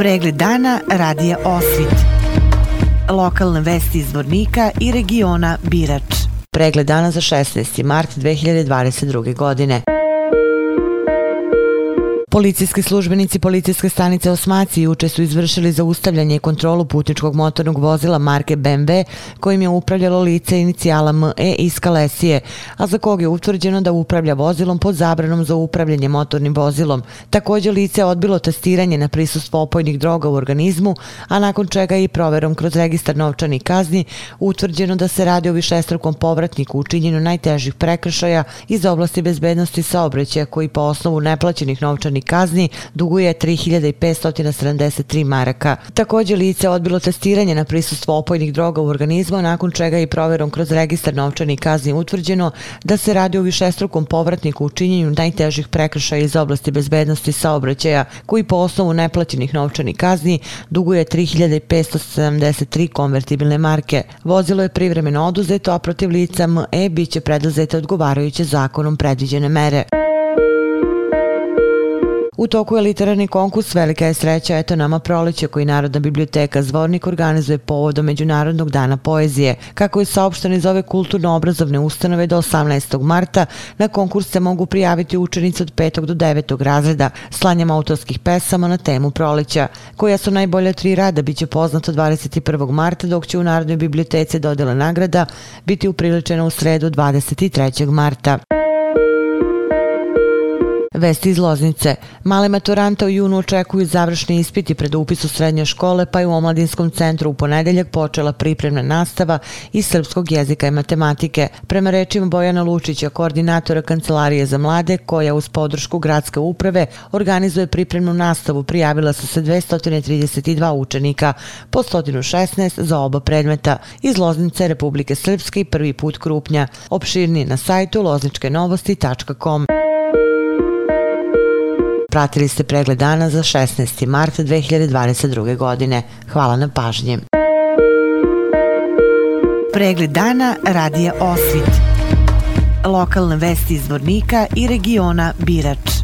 Pregled dana radija Osvit. Lokalne vesti iz Vornika i regiona Birač. Pregled dana za 16. mart 2022. godine. Policijski službenici policijske stanice Osmaci juče su izvršili zaustavljanje i kontrolu putničkog motornog vozila marke BMW kojim je upravljalo lice inicijala ME iz Kalesije, a za kog je utvrđeno da upravlja vozilom pod zabranom za upravljanje motornim vozilom. Također lice odbilo testiranje na prisustvo opojnih droga u organizmu, a nakon čega i proverom kroz registar novčani kazni utvrđeno da se radi o višestrukom povratniku u najtežih prekršaja iz oblasti bezbednosti saobraćaja koji po osnovu neplaćenih novčanih kazni duguje 3573 maraka. Također lice odbilo testiranje na prisustvo opojnih droga u organizmu, nakon čega je proverom kroz registar novčani kazni utvrđeno da se radi o višestrukom povratniku u činjenju najtežih prekršaja iz oblasti bezbednosti saobraćaja, koji po osnovu neplaćenih novčanih kazni duguje 3573 konvertibilne marke. Vozilo je privremeno oduzeto, a protiv lica ME biće preduzete odgovarajuće zakonom predviđene mere. U toku je literarni konkurs Velika je sreća, eto nama proleće koji Narodna biblioteka Zvornik organizuje povodom Međunarodnog dana poezije. Kako je saopšteno iz ove kulturno-obrazovne ustanove do 18. marta, na konkurs se mogu prijaviti učenici od 5. do 9. razreda slanjem autorskih pesama na temu proleća, koja su najbolja tri rada, biće poznato 21. marta, dok će u Narodnoj biblioteci dodela nagrada biti upriličena u sredu 23. marta. Vesti iz Loznice. Male maturante u junu očekuju završni ispiti pred upis u srednje škole, pa je u Omladinskom centru u ponedeljak počela pripremna nastava iz srpskog jezika i matematike. Prema rečima Bojana Lučića, koordinatora Kancelarije za mlade, koja uz podršku gradske uprave organizuje pripremnu nastavu, prijavila su se 232 učenika, po 116 za oba predmeta. Iz Loznice Republike Srpske i prvi put Krupnja. Opširni na sajtu lozničkenovosti.com. Pratili ste pregled dana za 16. mart 2022. godine. Hvala na pažnji. Pregled dana radija Osvit. Lokalne vesti iz Vornika i regiona Birač.